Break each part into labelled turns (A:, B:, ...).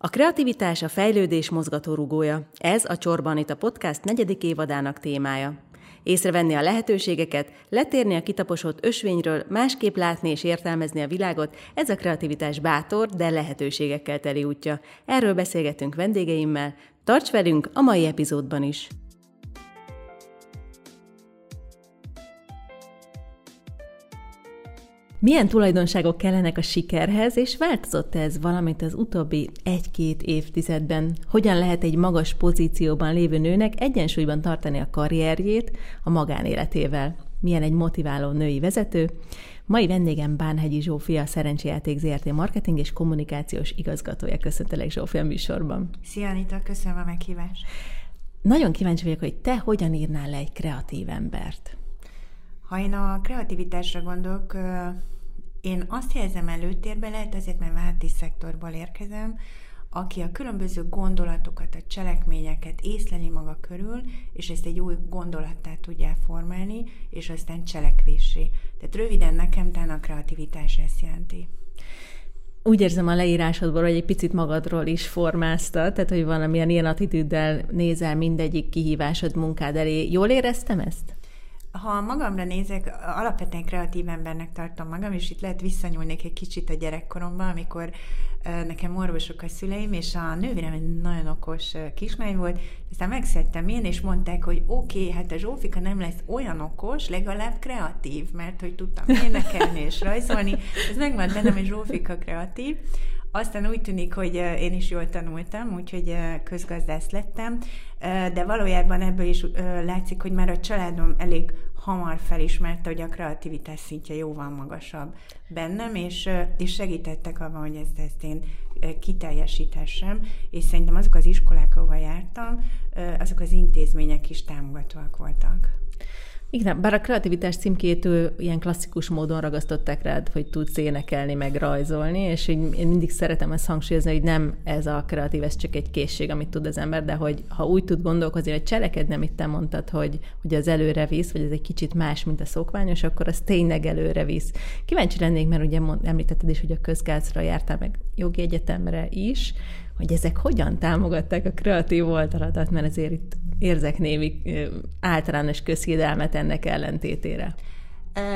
A: A kreativitás a fejlődés mozgatórugója. Ez a Csorban itt a podcast negyedik évadának témája. Észrevenni a lehetőségeket, letérni a kitaposott ösvényről, másképp látni és értelmezni a világot, ez a kreativitás bátor, de lehetőségekkel teli útja. Erről beszélgetünk vendégeimmel. Tarts velünk a mai epizódban is! Milyen tulajdonságok kellenek a sikerhez, és változott ez valamit az utóbbi egy-két évtizedben? Hogyan lehet egy magas pozícióban lévő nőnek egyensúlyban tartani a karrierjét a magánéletével? Milyen egy motiváló női vezető? Mai vendégem Bánhegyi Zsófia, Szerencséjáték ZRT marketing és kommunikációs igazgatója. Köszöntelek Zsófia műsorban.
B: Szia Anita, köszönöm a meghívást.
A: Nagyon kíváncsi vagyok, hogy te hogyan írnál le egy kreatív embert.
B: Ha én a kreativitásra gondolok, én azt helyezem előtérbe, lehet azért, mert válti szektorból érkezem, aki a különböző gondolatokat, a cselekményeket észleli maga körül, és ezt egy új gondolattá tudja formálni, és aztán cselekvésé. Tehát röviden nekem talán a kreativitás ezt jelenti.
A: Úgy érzem a leírásodból, hogy egy picit magadról is formáztad, tehát hogy valamilyen ilyen attitűddel nézel mindegyik kihívásod munkád elé. Jól éreztem ezt?
B: Ha magamra nézek, alapvetően kreatív embernek tartom magam, és itt lehet visszanyúlni egy kicsit a gyerekkoromban, amikor nekem orvosok a szüleim, és a nővérem egy nagyon okos kislány volt, aztán megszedtem én, és mondták, hogy oké, okay, hát a Zsófika nem lesz olyan okos, legalább kreatív, mert hogy tudtam énekelni és rajzolni, ez megvan bennem, hogy Zsófika kreatív, aztán úgy tűnik, hogy én is jól tanultam, úgyhogy közgazdász lettem, de valójában ebből is látszik, hogy már a családom elég hamar felismerte, hogy a kreativitás szintje jóval magasabb bennem, és, és segítettek abban, hogy ezt, ezt én kiteljesíthessem, és szerintem azok az iskolák, ahova jártam, azok az intézmények is támogatóak voltak.
A: Igen, bár a kreativitás címkét ő ilyen klasszikus módon ragasztották rád, hogy tudsz énekelni, meg rajzolni, és hogy én mindig szeretem ezt hangsúlyozni, hogy nem ez a kreatív, ez csak egy készség, amit tud az ember, de hogy ha úgy tud gondolkozni, hogy cselekedni, amit te mondtad, hogy, hogy az előre visz, vagy ez egy kicsit más, mint a szokványos, akkor az tényleg előre visz. Kíváncsi lennék, mert ugye említetted is, hogy a közgázra jártál meg jogi egyetemre is, hogy ezek hogyan támogatták a kreatív oldaladat, mert azért itt érzek némi általános közhiedelmet ennek ellentétére.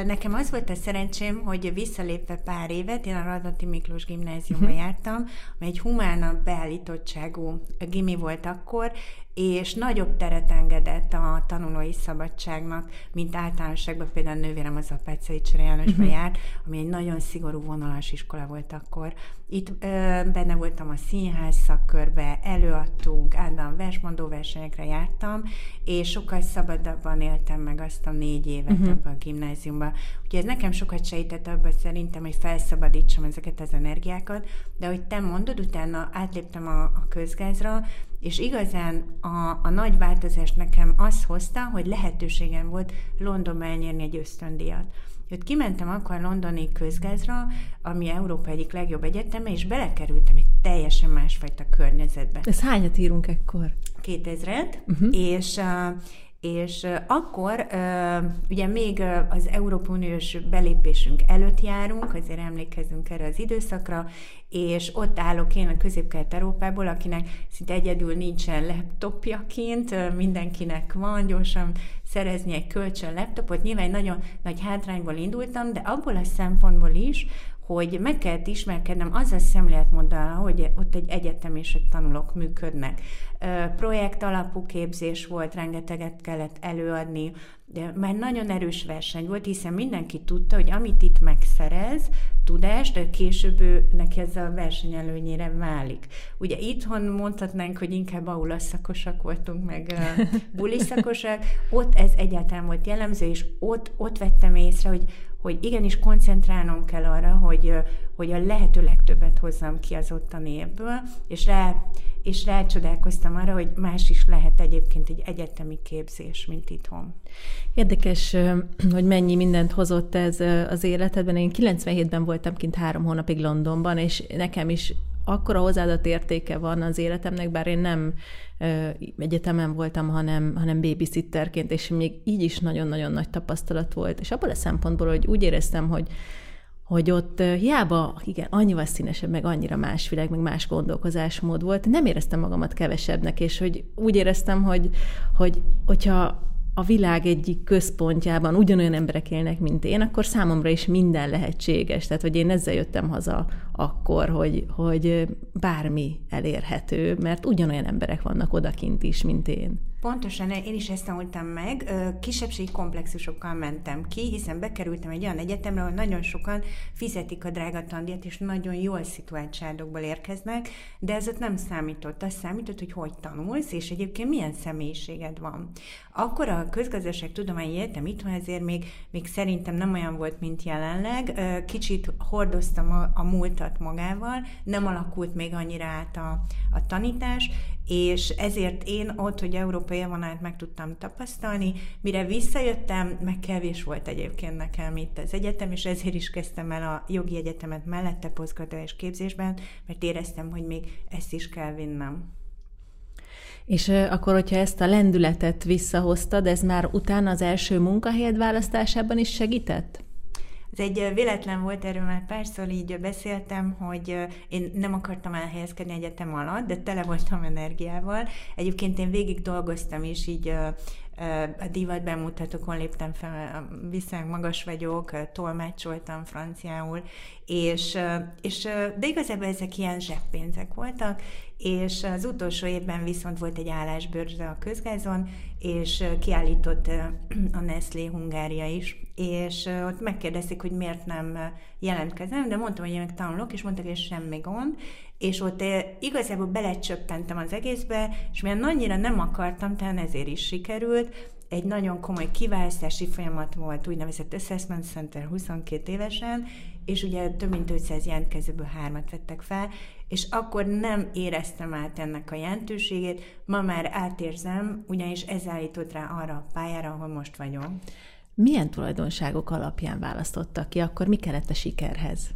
B: Nekem az volt a szerencsém, hogy visszalépve pár évet, én a Radnoti Miklós gimnáziumba uh-huh. jártam, amely egy humánabb beállítottságú gimi volt akkor, és nagyobb teret engedett a tanulói szabadságnak, mint általánosságban például a nővérem az Apácai Csere Jánosba uh-huh. járt, ami egy nagyon szigorú vonalas iskola volt akkor. Itt ö, benne voltam a színház szakkörbe, előadtunk, állandóan versmondó versenyekre jártam, és sokkal szabadabban éltem meg azt a négy évet uh-huh. abban a gimnáziumban. Úgyhogy ez nekem sokat segített abban szerintem, hogy felszabadítsam ezeket az energiákat, de ahogy te mondod, utána átléptem a, a közgázra, és igazán a, a nagy változást nekem az hozta, hogy lehetőségem volt Londonba elnyerni egy ösztöndíjat. Ott kimentem akkor londoni közgázra, ami Európa egyik legjobb egyeteme, és belekerültem egy teljesen másfajta környezetbe.
A: Ez hányat írunk ekkor?
B: 2000-et, uh-huh. és és akkor ugye még az Európai Uniós belépésünk előtt járunk, azért emlékezünk erre az időszakra, és ott állok én a közép Európából, akinek szinte egyedül nincsen laptopjaként, mindenkinek van, gyorsan szerezni egy kölcsön laptopot. Nyilván egy nagyon nagy hátrányból indultam, de abból a szempontból is, hogy meg kellett ismerkednem az a szemléletmóddal, hogy ott egy egyetem és egy tanulók működnek. Projekt alapú képzés volt, rengeteget kellett előadni, de már nagyon erős verseny volt, hiszen mindenki tudta, hogy amit itt megszerez, tudást, később ő, neki ez a verseny előnyére válik. Ugye itthon mondhatnánk, hogy inkább aula szakosak voltunk, meg buliszakosak, ott ez egyáltalán volt jellemző, és ott, ott vettem észre, hogy, hogy igenis koncentrálnom kell arra, hogy, hogy a lehető legtöbbet hozzam ki az ottani évből, és rá, és rácsodálkoztam arra, hogy más is lehet egyébként egy egyetemi képzés, mint itthon.
A: Érdekes, hogy mennyi mindent hozott ez az életedben. Én 97-ben voltam kint három hónapig Londonban, és nekem is akkora hozzáadott értéke van az életemnek, bár én nem egyetemen voltam, hanem, hanem babysitterként, és még így is nagyon-nagyon nagy tapasztalat volt. És abból a szempontból, hogy úgy éreztem, hogy hogy ott hiába, igen, annyival színesebb, meg annyira más világ, meg más gondolkozásmód volt, nem éreztem magamat kevesebbnek, és hogy úgy éreztem, hogy, hogy hogyha a világ egyik központjában ugyanolyan emberek élnek, mint én, akkor számomra is minden lehetséges. Tehát, hogy én ezzel jöttem haza akkor, hogy, hogy bármi elérhető, mert ugyanolyan emberek vannak odakint is, mint én.
B: Pontosan, én is ezt tanultam meg. Kisebbségi komplexusokkal mentem ki, hiszen bekerültem egy olyan egyetemre, ahol nagyon sokan fizetik a drága tandíjat, és nagyon jól szituált családokból érkeznek, de ez ott nem számított. Az számított, hogy hogy tanulsz, és egyébként milyen személyiséged van. Akkor a közgazdaság tudományi egyetem itthon ezért még, még szerintem nem olyan volt, mint jelenleg. Kicsit hordoztam a, a múltat magával, nem alakult még annyira át a, a tanítás, és ezért én ott, hogy európai élvonalat meg tudtam tapasztalni, mire visszajöttem, meg kevés volt egyébként nekem itt az egyetem, és ezért is kezdtem el a jogi egyetemet mellette posztgraduális képzésben, mert éreztem, hogy még ezt is kell vinnem.
A: És akkor, hogyha ezt a lendületet visszahoztad, ez már utána az első munkahelyed választásában is segített?
B: Ez egy véletlen volt, erről már párszor így beszéltem, hogy én nem akartam elhelyezkedni egyetem alatt, de tele voltam energiával. Egyébként én végig dolgoztam is így a divat bemutatókon léptem fel, viszonylag magas vagyok, tolmácsoltam franciául, és, és, de igazából ezek ilyen zseppénzek voltak, és az utolsó évben viszont volt egy állásbőrze a közgázon, és kiállított a Nestlé Hungária is, és ott megkérdezték, hogy miért nem jelentkezem, de mondtam, hogy én meg tanulok, és mondták, hogy semmi gond, és ott igazából belecsöppentem az egészbe, és milyen annyira nem akartam, talán ezért is sikerült, egy nagyon komoly kiválasztási folyamat volt, úgynevezett Assessment Center 22 évesen, és ugye több mint 500 jelentkezőből hármat vettek fel, és akkor nem éreztem át ennek a jelentőségét, ma már átérzem, ugyanis ez állított rá arra a pályára, ahol most vagyok.
A: Milyen tulajdonságok alapján választottak ki, akkor mi kellett a sikerhez?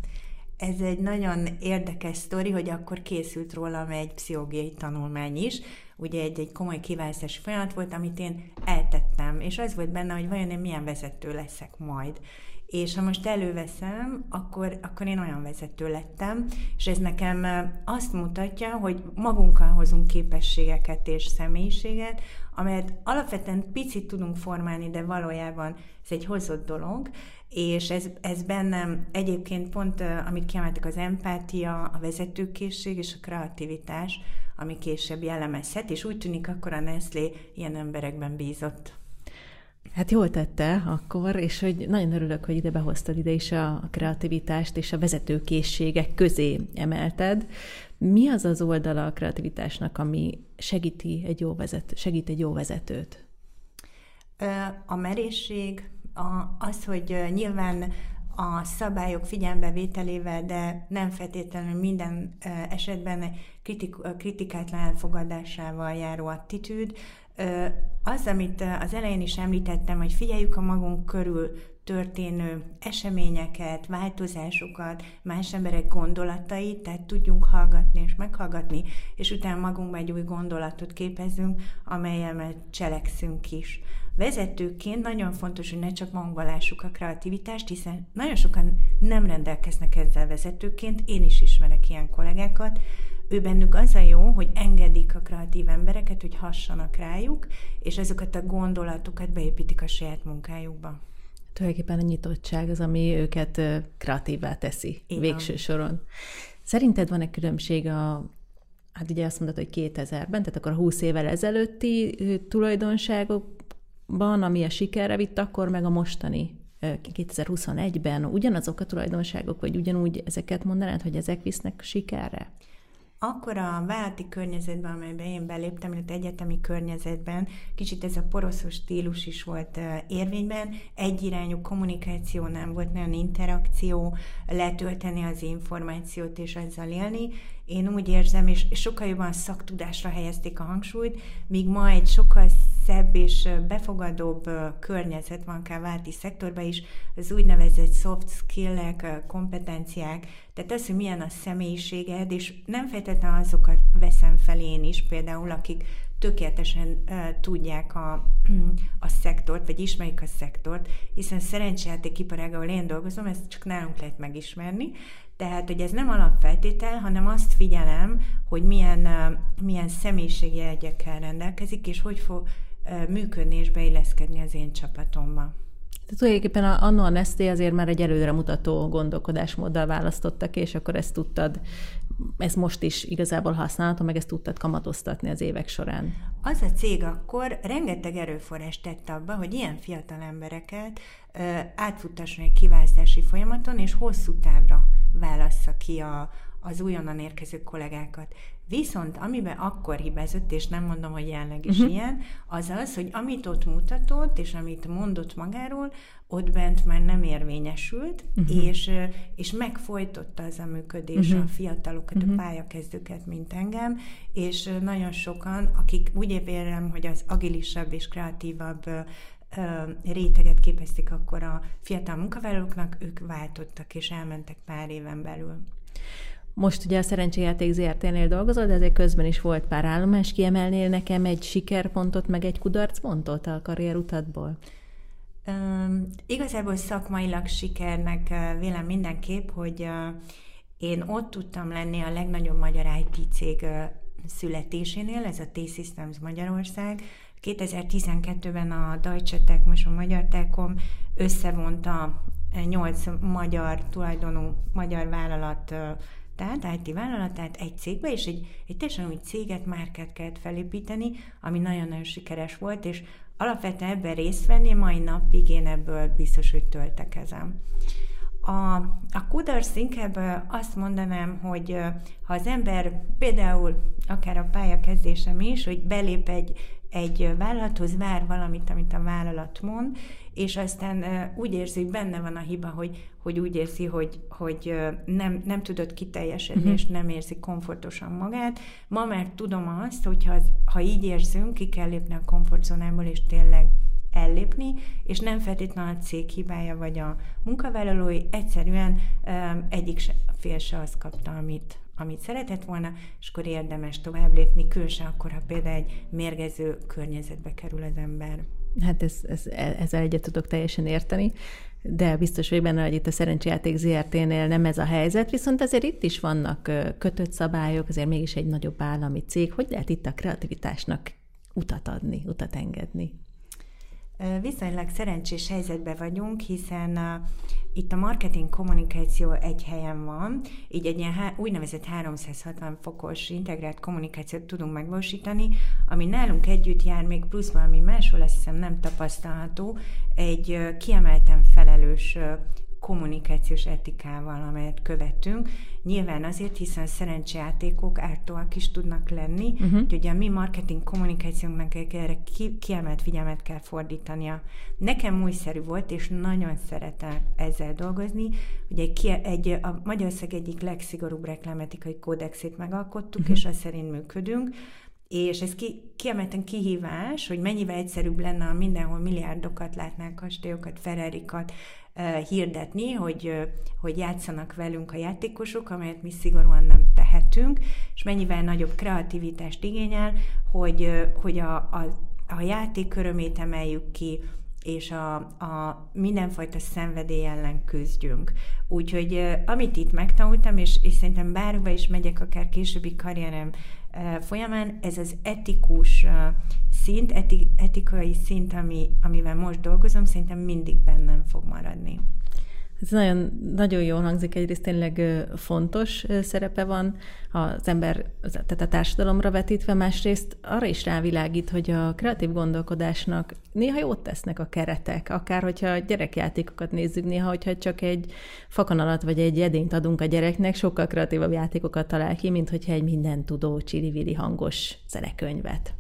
B: Ez egy nagyon érdekes sztori, hogy akkor készült rólam egy pszichológiai tanulmány is, ugye egy, egy komoly kiválasztási folyamat volt, amit én eltettem, és az volt benne, hogy vajon én milyen vezető leszek majd. És ha most előveszem, akkor, akkor én olyan vezető lettem, és ez nekem azt mutatja, hogy magunkkal hozunk képességeket és személyiséget, amelyet alapvetően picit tudunk formálni, de valójában ez egy hozott dolog, és ez, ez bennem egyébként pont, amit kiemeltek, az empátia, a vezetőkészség és a kreativitás, ami később jellemezhet, és úgy tűnik akkor a Nestlé ilyen emberekben bízott.
A: Hát jól tette akkor, és hogy nagyon örülök, hogy ide behoztad ide is a kreativitást és a vezetőkészségek közé emelted. Mi az az oldala a kreativitásnak, ami segíti egy jó vezető, segít egy jó vezetőt?
B: A merészség, az, hogy nyilván a szabályok figyelembevételével, de nem feltétlenül minden esetben kritik, kritikátlan elfogadásával járó attitűd. Az, amit az elején is említettem, hogy figyeljük a magunk körül történő eseményeket, változásokat, más emberek gondolatait, tehát tudjunk hallgatni és meghallgatni, és utána magunkban egy új gondolatot képezünk, amelyel cselekszünk is. Vezetőként nagyon fontos, hogy ne csak magunkba lássuk a kreativitást, hiszen nagyon sokan nem rendelkeznek ezzel vezetőként, én is ismerek ilyen kollégákat, ő bennük az a jó, hogy engedik a kreatív embereket, hogy hassanak rájuk, és ezeket a gondolatokat beépítik a saját munkájukba.
A: Tulajdonképpen a nyitottság az, ami őket kreatívvá teszi Igen. végső soron. Szerinted van-e különbség a hát ugye azt mondod, hogy 2000-ben, tehát akkor a 20 évvel ezelőtti tulajdonságok ban, ami a sikerre vitt, akkor meg a mostani 2021-ben ugyanazok a tulajdonságok, vagy ugyanúgy ezeket mondanád, hogy ezek visznek sikerre?
B: Akkor a vállalati környezetben, amelyben én beléptem, illetve egyetemi környezetben, kicsit ez a poroszos stílus is volt érvényben, egyirányú kommunikáció nem volt, nagyon interakció, letölteni az információt és ezzel élni, én úgy érzem, és sokkal jobban szaktudásra helyezték a hangsúlyt, míg ma egy sokkal szebb és befogadóbb környezet van Káválti szektorban is, az úgynevezett soft skill-ek, kompetenciák, tehát az, hogy milyen a személyiséged, és nem feltétlenül azokat veszem fel én is, például akik tökéletesen tudják a, a szektort, vagy ismerik a szektort, hiszen szerencsejáték iparág, ahol én dolgozom, ezt csak nálunk lehet megismerni, tehát, hogy ez nem alapfeltétel, hanem azt figyelem, hogy milyen, uh, milyen személyiségjegyekkel rendelkezik, és hogy fog működni és beilleszkedni az én csapatomba.
A: Tehát tulajdonképpen anno a Nestlé azért már egy előre mutató gondolkodásmóddal választottak, és akkor ezt tudtad, ez most is igazából használható, meg ezt tudtad kamatoztatni az évek során.
B: Az a cég akkor rengeteg erőforrás tett abba, hogy ilyen fiatal embereket ö, átfuttasson egy kiválasztási folyamaton, és hosszú távra válassza ki a, az újonnan érkező kollégákat. Viszont amiben akkor hibázott, és nem mondom, hogy jelenleg is uh-huh. ilyen, az az, hogy amit ott mutatott, és amit mondott magáról, ott bent már nem érvényesült, uh-huh. és, és megfojtotta az a működés uh-huh. a fiatalokat, uh-huh. a pályakezdőket, mint engem, és nagyon sokan, akik úgy érem, hogy az agilisabb és kreatívabb réteget képezték akkor a fiatal munkavállalóknak, ők váltottak és elmentek pár éven belül.
A: Most ugye a Szerencséjáték ZRT-nél dolgozol, de ezért közben is volt pár állomás. Kiemelnél nekem egy sikerpontot, meg egy kudarcpontot a karrierutadból?
B: Um, igazából szakmailag sikernek uh, vélem mindenképp, hogy uh, én ott tudtam lenni a legnagyobb magyar IT cég uh, születésénél, ez a T-Systems Magyarország. 2012-ben a Deutsche Tech, most a Magyar Telekom összevonta nyolc magyar tulajdonú magyar vállalat tehát IT vállalatát egy cégbe, és egy, egy teljesen új céget, márkát kellett felépíteni, ami nagyon-nagyon sikeres volt, és alapvetően ebben részt venni, mai napig én ebből biztos, hogy töltekezem. A, a kudarc inkább azt mondanám, hogy ha az ember például akár a pályakezdésem is, hogy belép egy, egy vállalathoz, vár valamit, amit a vállalat mond, és aztán úgy érzi, hogy benne van a hiba, hogy, hogy úgy érzi, hogy, hogy nem, nem tudott kiteljesedni, uh-huh. és nem érzi komfortosan magát. Ma már tudom azt, hogy ha, ha így érzünk, ki kell lépni a komfortzónából, és tényleg ellépni, és nem feltétlenül a cég hibája vagy a munkavállalói, egyszerűen um, egyik se, fél se azt kapta, amit, amit szeretett volna, és akkor érdemes tovább lépni, különösen akkor, ha például egy mérgező környezetbe kerül az ember.
A: Hát ez, ez, ezzel egyet tudok teljesen érteni, de biztos hogy benne, hogy itt a Szerencsejáték ZRT-nél nem ez a helyzet, viszont azért itt is vannak kötött szabályok, azért mégis egy nagyobb állami cég. Hogy lehet itt a kreativitásnak utat adni, utat engedni?
B: Viszonylag szerencsés helyzetben vagyunk, hiszen itt a marketing kommunikáció egy helyen van, így egy ilyen há- úgynevezett 360 fokos integrált kommunikációt tudunk megvalósítani, ami nálunk együtt jár, még plusz valami máshol azt hiszem nem tapasztalható, egy kiemelten felelős kommunikációs etikával, amelyet követünk. Nyilván azért, hiszen szerencsejátékok ártóak is tudnak lenni, uh-huh. úgyhogy a mi marketing kommunikációnknak erre ki, kiemelt figyelmet kell fordítania. Nekem újszerű volt, és nagyon szeretem ezzel dolgozni. Ugye egy, egy, a Magyarország egyik legszigorúbb reklámetikai kódexét megalkottuk, uh-huh. és azt szerint működünk és ez ki, kiemelten kihívás, hogy mennyivel egyszerűbb lenne, ha mindenhol milliárdokat látnánk, kastélyokat, Ferrarikat, hirdetni, hogy, hogy játszanak velünk a játékosok, amelyet mi szigorúan nem tehetünk, és mennyivel nagyobb kreativitást igényel, hogy, hogy a, a, a játék körömét emeljük ki, és a, a mindenfajta szenvedély ellen küzdjünk. Úgyhogy amit itt megtanultam, és, és szerintem bárhova is megyek, akár későbbi karrierem folyamán, ez az etikus szint, eti, etikai szint, ami, amivel most dolgozom, szerintem mindig bennem fog maradni.
A: Ez nagyon, nagyon jól hangzik, egyrészt tényleg fontos szerepe van az ember, tehát a társadalomra vetítve, másrészt arra is rávilágít, hogy a kreatív gondolkodásnak néha jót tesznek a keretek, akár hogyha gyerekjátékokat nézzük, néha, hogyha csak egy fakanalat vagy egy edényt adunk a gyereknek, sokkal kreatívabb játékokat talál ki, mint hogyha egy minden tudó, csili hangos zenekönyvet.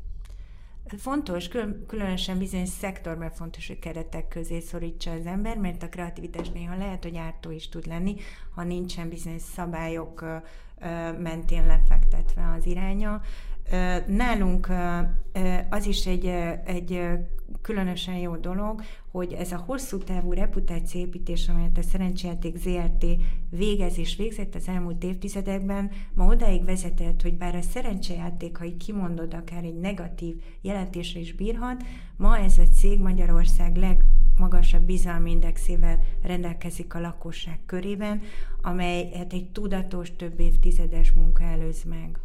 B: Fontos, különösen bizonyos szektorban fontos, hogy keretek közé szorítsa az ember, mert a kreativitás néha lehet, hogy ártó is tud lenni, ha nincsen bizonyos szabályok mentén lefektetve az iránya. Nálunk az is egy, egy különösen jó dolog, hogy ez a hosszú távú reputációépítés, amelyet a Szerencsejáték ZRT végez és végzett az elmúlt évtizedekben, ma odáig vezetett, hogy bár a szerencsejáték, ha így kimondod, akár egy negatív jelentésre is bírhat, ma ez a cég Magyarország legmagasabb bizalmi indexével rendelkezik a lakosság körében, amely hát egy tudatos, több évtizedes munka előz meg.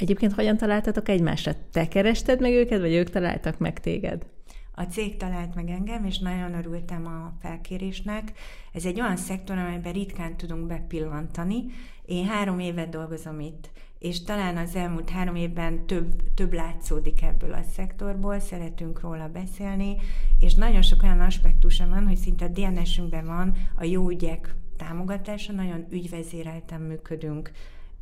A: Egyébként hogyan találtatok egymásra? Te kerested meg őket, vagy ők találtak meg téged?
B: A cég talált meg engem, és nagyon örültem a felkérésnek. Ez egy olyan szektor, amelyben ritkán tudunk bepillantani. Én három évet dolgozom itt, és talán az elmúlt három évben több, több látszódik ebből a szektorból, szeretünk róla beszélni, és nagyon sok olyan aspektusa van, hogy szinte a DNS-ünkben van a jó ügyek támogatása, nagyon ügyvezérelten működünk.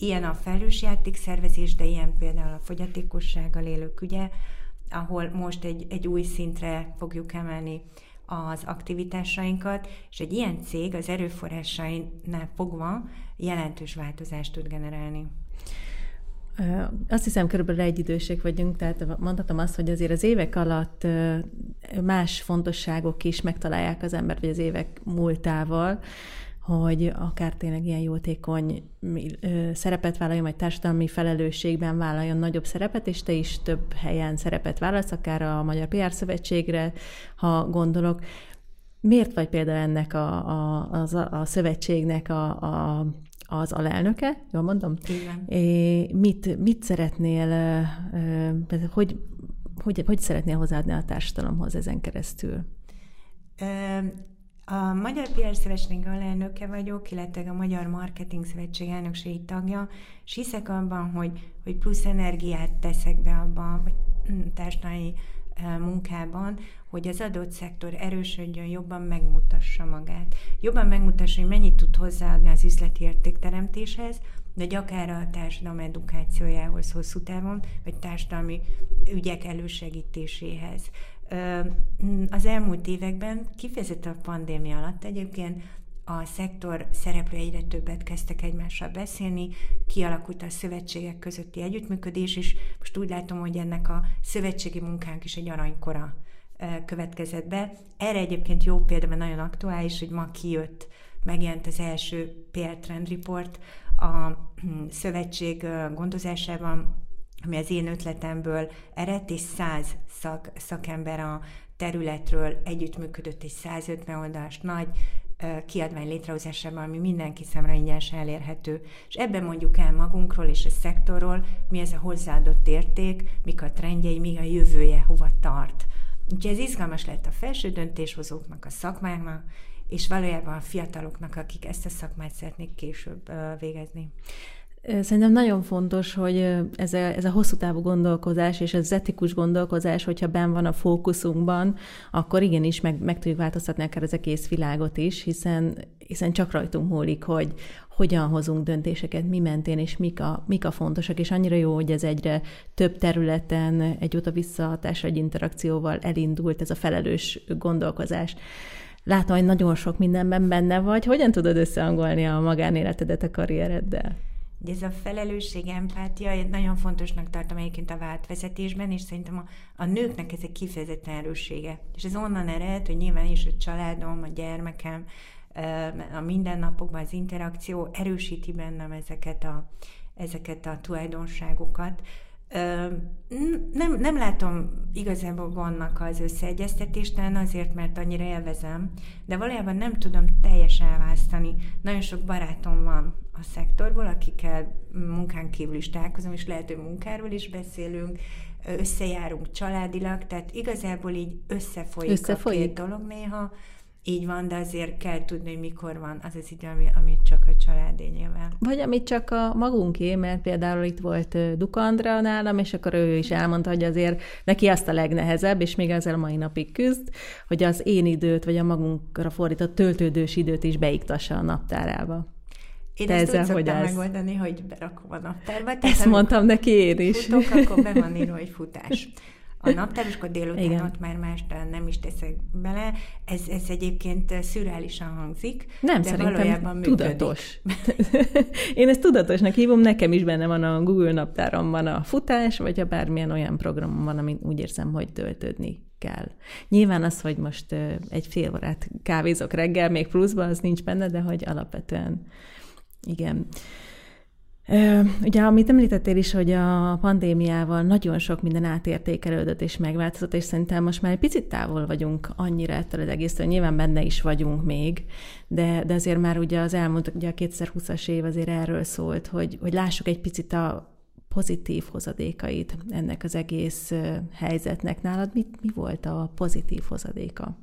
B: Ilyen a felhős játékszervezés, de ilyen például a fogyatékossággal élők ügye, ahol most egy, egy új szintre fogjuk emelni az aktivitásainkat, és egy ilyen cég az erőforrásainál fogva jelentős változást tud generálni.
A: Azt hiszem, körülbelül egy idősek vagyunk, tehát mondhatom azt, hogy azért az évek alatt más fontosságok is megtalálják az embert, vagy az évek múltával hogy akár tényleg ilyen jótékony szerepet vállaljon, vagy társadalmi felelősségben vállaljon nagyobb szerepet, és te is több helyen szerepet vállalsz, akár a Magyar PR Szövetségre, ha gondolok. Miért vagy például ennek a, a, az, a, szövetségnek a, a, az alelnöke, jól mondom?
B: Igen.
A: É, mit, mit szeretnél, hogy, hogy, hogy szeretnél hozzáadni a társadalomhoz ezen keresztül?
B: A Magyar PR Szövetség alelnöke vagyok, illetve a Magyar Marketing Szövetség elnökségi tagja, és hiszek abban, hogy, hogy plusz energiát teszek be abban, vagy mm, társadalmi munkában, hogy az adott szektor erősödjön, jobban megmutassa magát. Jobban megmutassa, hogy mennyit tud hozzáadni az üzleti értékteremtéshez, de akár a társadalom edukációjához hosszú távon, vagy társadalmi ügyek elősegítéséhez. Az elmúlt években, kifejezetten a pandémia alatt egyébként a szektor szereplő egyre többet kezdtek egymással beszélni, kialakult a szövetségek közötti együttműködés, és most úgy látom, hogy ennek a szövetségi munkánk is egy aranykora következett be. Erre egyébként jó példa, mert nagyon aktuális, hogy ma kijött, megjelent az első PR Trend Report a szövetség gondozásában, ami az én ötletemből eredt, és száz szak, szakember a területről együttműködött egy 150 oldalas nagy kiadvány létrehozásában, ami mindenki számára ingyenesen elérhető. És ebben mondjuk el magunkról és a szektorról, mi ez a hozzáadott érték, mik a trendjei, mi a jövője, hova tart. Úgyhogy ez izgalmas lett a felső döntéshozóknak, a szakmáknak, és valójában a fiataloknak, akik ezt a szakmát szeretnék később végezni.
A: Szerintem nagyon fontos, hogy ez a, ez a hosszú távú gondolkozás és ez etikus gondolkozás, hogyha ben van a fókuszunkban, akkor igenis meg, meg tudjuk változtatni akár az egész világot is, hiszen, hiszen csak rajtunk múlik, hogy hogyan hozunk döntéseket, mi mentén, és mik a, mik a fontosak, és annyira jó, hogy ez egyre több területen egy oda-vissza egy interakcióval elindult ez a felelős gondolkozás. Látom, hogy nagyon sok mindenben benne vagy. Hogyan tudod összehangolni a magánéletedet a karriereddel?
B: De ez a felelősség, empátia, nagyon fontosnak tartom egyébként a váltvezetésben, és szerintem a, a nőknek ez egy kifejezetten erőssége. És ez onnan ered, hogy nyilván is a családom, a gyermekem, a mindennapokban az interakció erősíti bennem ezeket a, ezeket a tulajdonságokat. Nem, nem látom igazából vannak az összeegyeztetéstelen azért, mert annyira élvezem, de valójában nem tudom teljesen elválasztani. Nagyon sok barátom van a szektorból, akikkel munkán kívül is találkozom, és lehet, hogy munkáról is beszélünk, összejárunk családilag, tehát igazából így összefolyik, összefolyik. a két dolog néha, így van, de azért kell tudni, hogy mikor van az az idő, ami, amit csak a családé nyilván.
A: Vagy amit csak a magunké, mert például itt volt Dukandra nálam, és akkor ő is elmondta, hogy azért neki azt a legnehezebb, és még ezzel a mai napig küzd, hogy az én időt, vagy a magunkra fordított töltődős időt is beiktassa a naptárába.
B: Én Te ezt ezzel, úgy hogy ez... megoldani, hogy berakom a naptárba.
A: Tehát ezt mondtam neki én is.
B: Futok, akkor be van írva, hogy futás. a naptár, és akkor délután Igen. ott már más nem is teszek bele. Ez, ez egyébként szürreálisan hangzik,
A: nem, de valójában tudatos. Én ezt tudatosnak hívom, nekem is benne van a Google naptáramban a futás, vagy a bármilyen olyan programom van, amit úgy érzem, hogy töltődni kell. Nyilván az, hogy most egy fél órát kávézok reggel, még pluszban, az nincs benne, de hogy alapvetően igen. Ugye, amit említettél is, hogy a pandémiával nagyon sok minden átértékelődött és megváltozott, és szerintem most már egy picit távol vagyunk annyira ettől az egésztől, nyilván benne is vagyunk még, de, de azért már ugye az elmúlt, ugye a 2020-as év azért erről szólt, hogy, hogy lássuk egy picit a pozitív hozadékait ennek az egész helyzetnek. Nálad mit, mi volt a pozitív hozadéka?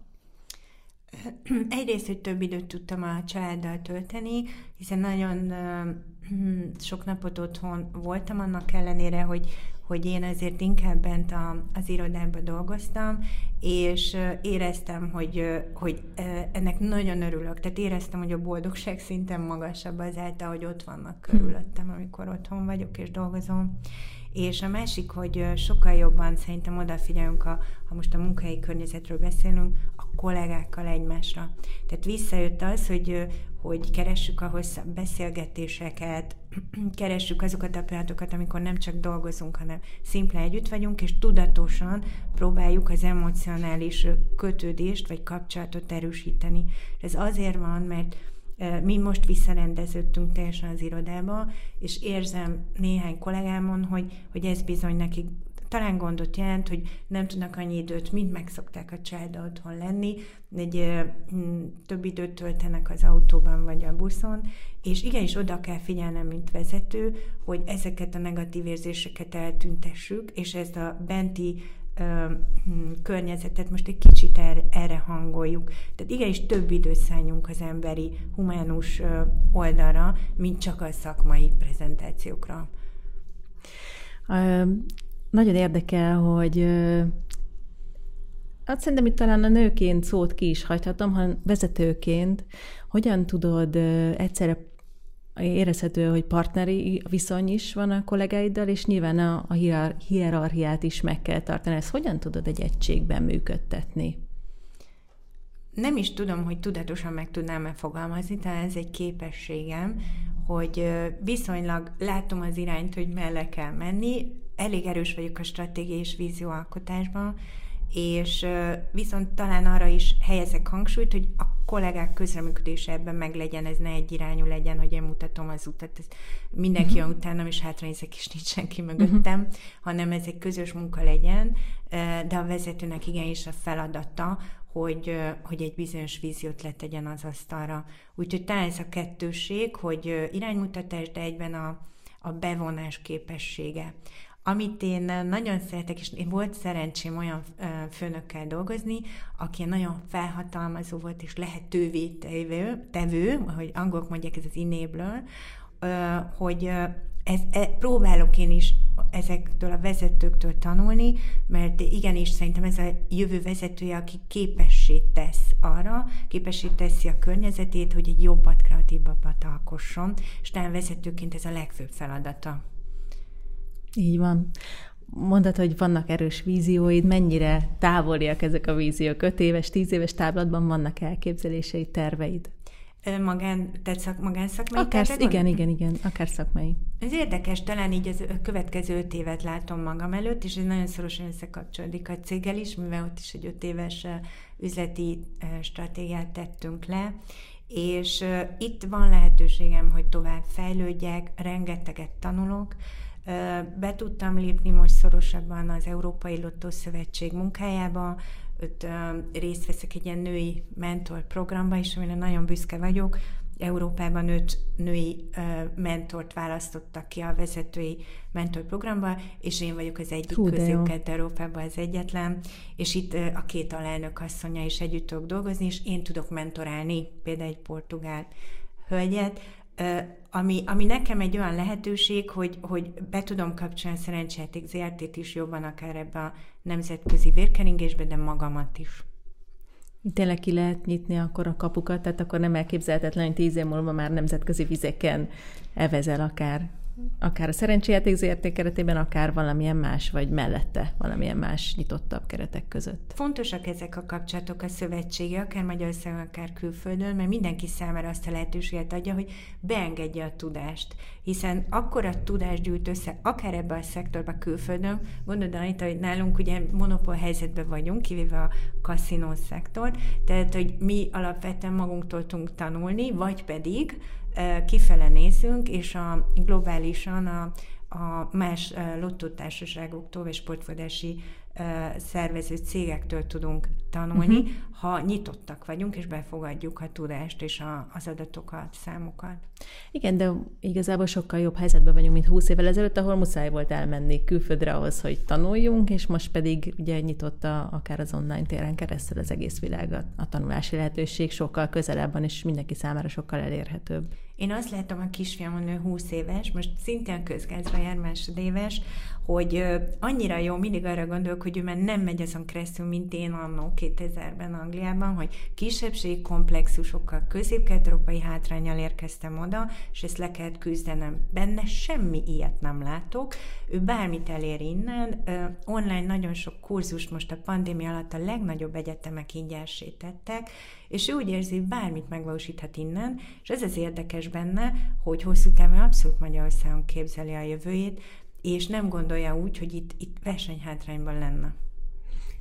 B: Egyrészt, hogy több időt tudtam a családdal tölteni, hiszen nagyon sok napot otthon voltam, annak ellenére, hogy, hogy én azért inkább bent a, az irodában dolgoztam, és éreztem, hogy, hogy ennek nagyon örülök. Tehát éreztem, hogy a boldogság szinten magasabb azáltal, hogy ott vannak körülöttem, amikor otthon vagyok és dolgozom. És a másik, hogy sokkal jobban szerintem odafigyelünk, a, ha most a munkahelyi környezetről beszélünk, a kollégákkal egymásra. Tehát visszajött az, hogy, hogy keressük a hosszabb beszélgetéseket, keressük azokat a pillanatokat, amikor nem csak dolgozunk, hanem szimplán együtt vagyunk, és tudatosan próbáljuk az emocionális kötődést vagy kapcsolatot erősíteni. Ez azért van, mert mi most visszarendeződtünk teljesen az irodába, és érzem néhány kollégámon, hogy, hogy ez bizony nekik talán gondot jelent, hogy nem tudnak annyi időt, mint megszokták a család otthon lenni, egy több időt töltenek az autóban vagy a buszon, és igenis oda kell figyelnem, mint vezető, hogy ezeket a negatív érzéseket eltüntessük, és ezt a benti hm, környezetet most egy kicsit erre, erre hangoljuk. Tehát igenis több időt szálljunk az emberi, humánus oldalra, mint csak a szakmai prezentációkra.
A: Nagyon érdekel, hogy Hát szerintem itt talán a nőként szót ki is hagyhatom, hanem vezetőként hogyan tudod egyszerre érezhető, hogy partneri viszony is van a kollégáiddal, és nyilván a, a hierarchiát is meg kell tartani. Ezt hogyan tudod egy egységben működtetni?
B: Nem is tudom, hogy tudatosan meg tudnám-e fogalmazni, talán ez egy képességem, hogy viszonylag látom az irányt, hogy melle kell menni, elég erős vagyok a stratégiai és vízióalkotásban, és viszont talán arra is helyezek hangsúlyt, hogy a kollégák közreműködése ebben meg legyen, ez ne egy irányú legyen, hogy én mutatom az utat, ez mindenki uh-huh. jön utánam, és hátranézek, és nincs senki mögöttem, uh-huh. hanem ez egy közös munka legyen, de a vezetőnek igenis a feladata, hogy, hogy egy bizonyos víziót letegyen az asztalra. Úgyhogy talán ez a kettőség, hogy iránymutatás, de egyben a, a bevonás képessége. Amit én nagyon szeretek, és én volt szerencsém olyan főnökkel dolgozni, aki nagyon felhatalmazó volt, és lehetővé tevő, tevő hogy angolok mondják, ez az enabler, hogy ez, e, próbálok én is ezektől a vezetőktől tanulni, mert igenis szerintem ez a jövő vezetője, aki képessé tesz arra, képessé teszi a környezetét, hogy egy jobbat, kreatívabbat alkosson, és talán vezetőként ez a legfőbb feladata.
A: Így van. Mondtad, hogy vannak erős vízióid, mennyire távoliak ezek a víziók? Öt éves, tíz éves táblatban vannak elképzeléseid, terveid?
B: Magán, tehát szak, magánszakmai
A: akár, Igen, igen, igen, akár szakmai.
B: Ez érdekes, talán így az következő öt évet látom magam előtt, és ez nagyon szorosan összekapcsolódik a céggel is, mivel ott is egy öt éves üzleti stratégiát tettünk le, és itt van lehetőségem, hogy tovább fejlődjek, rengeteget tanulok, be tudtam lépni most szorosabban az Európai Lottó Szövetség munkájába, ott részt veszek egy ilyen női mentor programba is, amire nagyon büszke vagyok. Európában öt női mentort választottak ki a vezetői mentorprogramba, és én vagyok az egyik Hú, közül, Európában az egyetlen, és itt a két alelnök asszonya is együtt tudok dolgozni, és én tudok mentorálni például egy portugál hölgyet, ami, ami nekem egy olyan lehetőség, hogy, hogy be tudom kapcsolni szerencsejáték ZRT-t is jobban akár ebbe a nemzetközi vérkeringésbe, de magamat is.
A: Tényleg ki lehet nyitni akkor a kapukat, tehát akkor nem elképzelhetetlen, hogy tíz év múlva már nemzetközi vizeken evezel akár. Akár a szerencséjáték ZRT keretében, akár valamilyen más, vagy mellette valamilyen más nyitottabb keretek között.
B: Fontosak ezek a kapcsolatok a szövetsége, akár Magyarországon, akár külföldön, mert mindenki számára azt a lehetőséget adja, hogy beengedje a tudást. Hiszen akkor a tudást gyűjt össze, akár ebbe a szektorba külföldön, gondolod Anita, hogy nálunk ugye monopól helyzetben vagyunk, kivéve a kaszinó szektor, tehát hogy mi alapvetően magunktól tudunk tanulni, vagy pedig kifele nézünk, és a globálisan a, a más lottótársaságoktól vagy sportfodási szervező cégektől tudunk tanulni, uh-huh. ha nyitottak vagyunk, és befogadjuk a tudást és a, az adatokat, számokat.
A: Igen, de igazából sokkal jobb helyzetben vagyunk, mint 20 évvel ezelőtt, ahol muszáj volt elmenni külföldre ahhoz, hogy tanuljunk, és most pedig ugye nyitotta akár az online téren keresztül az egész világot. A tanulási lehetőség sokkal közelebb van, és mindenki számára sokkal elérhetőbb.
B: Én azt látom, a kisfiamon nő 20 éves, most szintén közgázra jár másodéves, hogy annyira jó, mindig arra gondolok, hogy ő már nem megy azon keresztül, mint én annó 2000-ben Angliában, hogy kisebbségi komplexusokkal, közép-európai hátrányjal érkeztem oda, és ezt le kellett küzdenem. Benne semmi ilyet nem látok. Ő bármit elér innen. Online nagyon sok kurzust most a pandémia alatt a legnagyobb egyetemek ingyenesítettek, és ő úgy érzi, bármit megvalósíthat innen, és ez az érdekes benne, hogy hosszú távon abszolút Magyarországon képzeli a jövőjét, és nem gondolja úgy, hogy itt, itt versenyhátrányban lenne.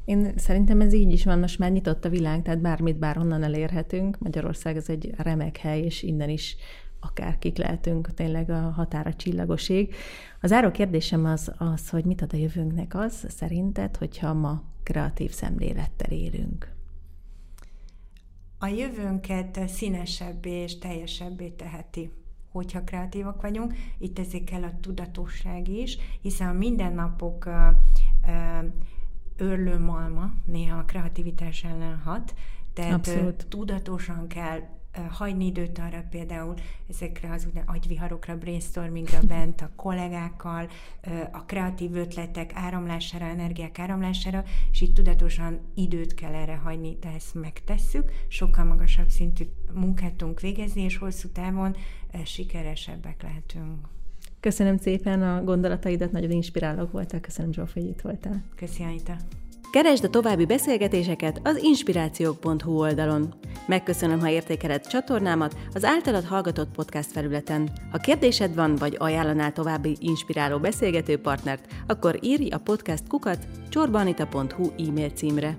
A: Én szerintem ez így is van, most már nyitott a világ, tehát bármit bárhonnan elérhetünk. Magyarország ez egy remek hely, és innen is akárkik lehetünk, tényleg a határa csillagoség. Az áró kérdésem az, az, hogy mit ad a jövőnknek az szerinted, hogyha ma kreatív szemlélettel élünk?
B: A jövőnket színesebbé és teljesebbé teheti hogyha kreatívak vagyunk. Itt ezért kell a tudatosság is, hiszen a mindennapok örlő malma néha a kreativitás ellen hat, tehát Abszolút. tudatosan kell hagyni időt arra például ezekre az ugye agyviharokra, brainstormingra bent a kollégákkal, a kreatív ötletek áramlására, energiák áramlására, és itt tudatosan időt kell erre hagyni, de ezt megtesszük, sokkal magasabb szintű munkát tudunk végezni, és hosszú távon sikeresebbek lehetünk.
A: Köszönöm szépen a gondolataidat, nagyon inspirálók voltál. Köszönöm, Zsóf, hogy itt voltál.
B: Köszönöm, Anita.
A: Keresd a további beszélgetéseket az inspirációk.hu oldalon. Megköszönöm, ha értékeled csatornámat az általad hallgatott podcast felületen. Ha kérdésed van, vagy ajánlanál további inspiráló beszélgető partnert, akkor írj a podcast kukat csorbanita.hu e-mail címre.